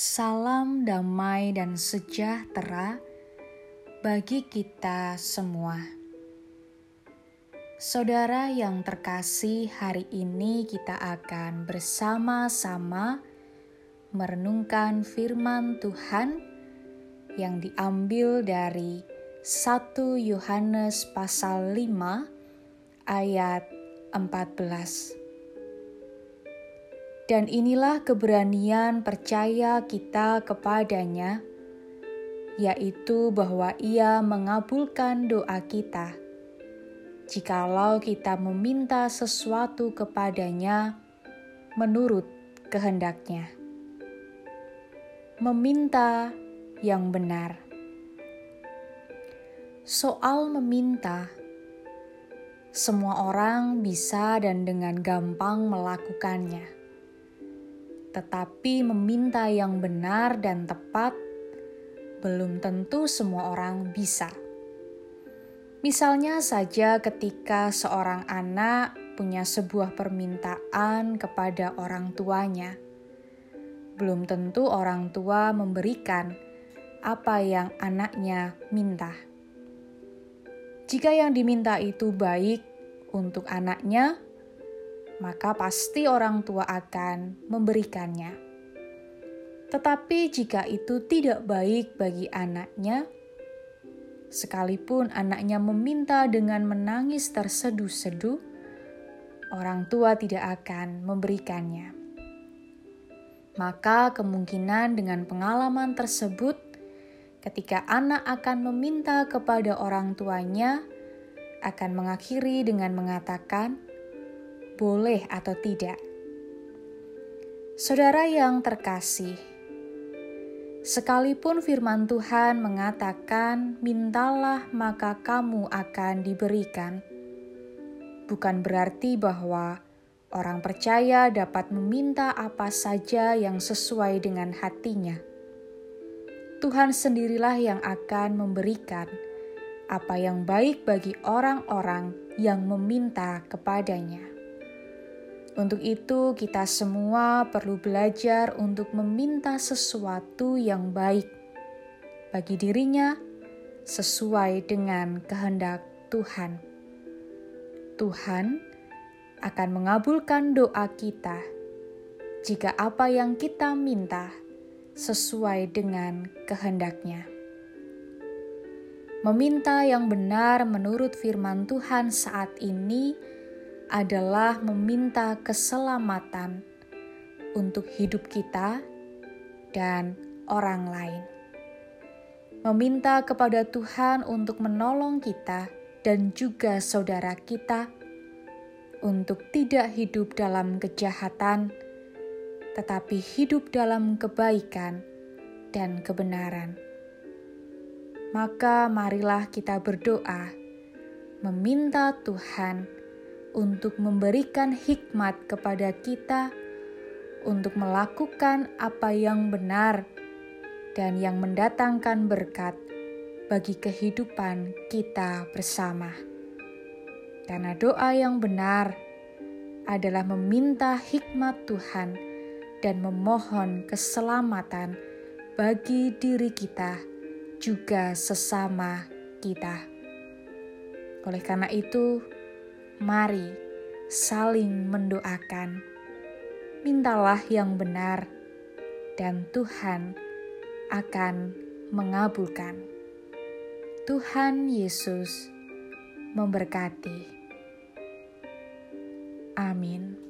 Salam damai dan sejahtera bagi kita semua. Saudara yang terkasih, hari ini kita akan bersama-sama merenungkan firman Tuhan yang diambil dari 1 Yohanes pasal 5 ayat 14. Dan inilah keberanian percaya kita kepadanya, yaitu bahwa Ia mengabulkan doa kita. Jikalau kita meminta sesuatu kepadanya menurut kehendaknya, meminta yang benar. Soal meminta, semua orang bisa dan dengan gampang melakukannya tetapi meminta yang benar dan tepat belum tentu semua orang bisa. Misalnya saja, ketika seorang anak punya sebuah permintaan kepada orang tuanya, belum tentu orang tua memberikan apa yang anaknya minta. Jika yang diminta itu baik untuk anaknya, maka pasti orang tua akan memberikannya. Tetapi jika itu tidak baik bagi anaknya, sekalipun anaknya meminta dengan menangis terseduh-seduh, orang tua tidak akan memberikannya. Maka kemungkinan dengan pengalaman tersebut, ketika anak akan meminta kepada orang tuanya, akan mengakhiri dengan mengatakan, boleh atau tidak. Saudara yang terkasih, sekalipun firman Tuhan mengatakan, "Mintalah, maka kamu akan diberikan," bukan berarti bahwa orang percaya dapat meminta apa saja yang sesuai dengan hatinya. Tuhan sendirilah yang akan memberikan apa yang baik bagi orang-orang yang meminta kepadanya. Untuk itu, kita semua perlu belajar untuk meminta sesuatu yang baik bagi dirinya sesuai dengan kehendak Tuhan. Tuhan akan mengabulkan doa kita jika apa yang kita minta sesuai dengan kehendaknya. Meminta yang benar menurut firman Tuhan saat ini adalah meminta keselamatan untuk hidup kita dan orang lain. Meminta kepada Tuhan untuk menolong kita dan juga saudara kita untuk tidak hidup dalam kejahatan, tetapi hidup dalam kebaikan dan kebenaran. Maka, marilah kita berdoa, meminta Tuhan untuk memberikan hikmat kepada kita untuk melakukan apa yang benar dan yang mendatangkan berkat bagi kehidupan kita bersama. Karena doa yang benar adalah meminta hikmat Tuhan dan memohon keselamatan bagi diri kita juga sesama kita. Oleh karena itu, mari saling mendoakan. Mintalah yang benar, dan Tuhan akan mengabulkan. Tuhan Yesus memberkati. Amin.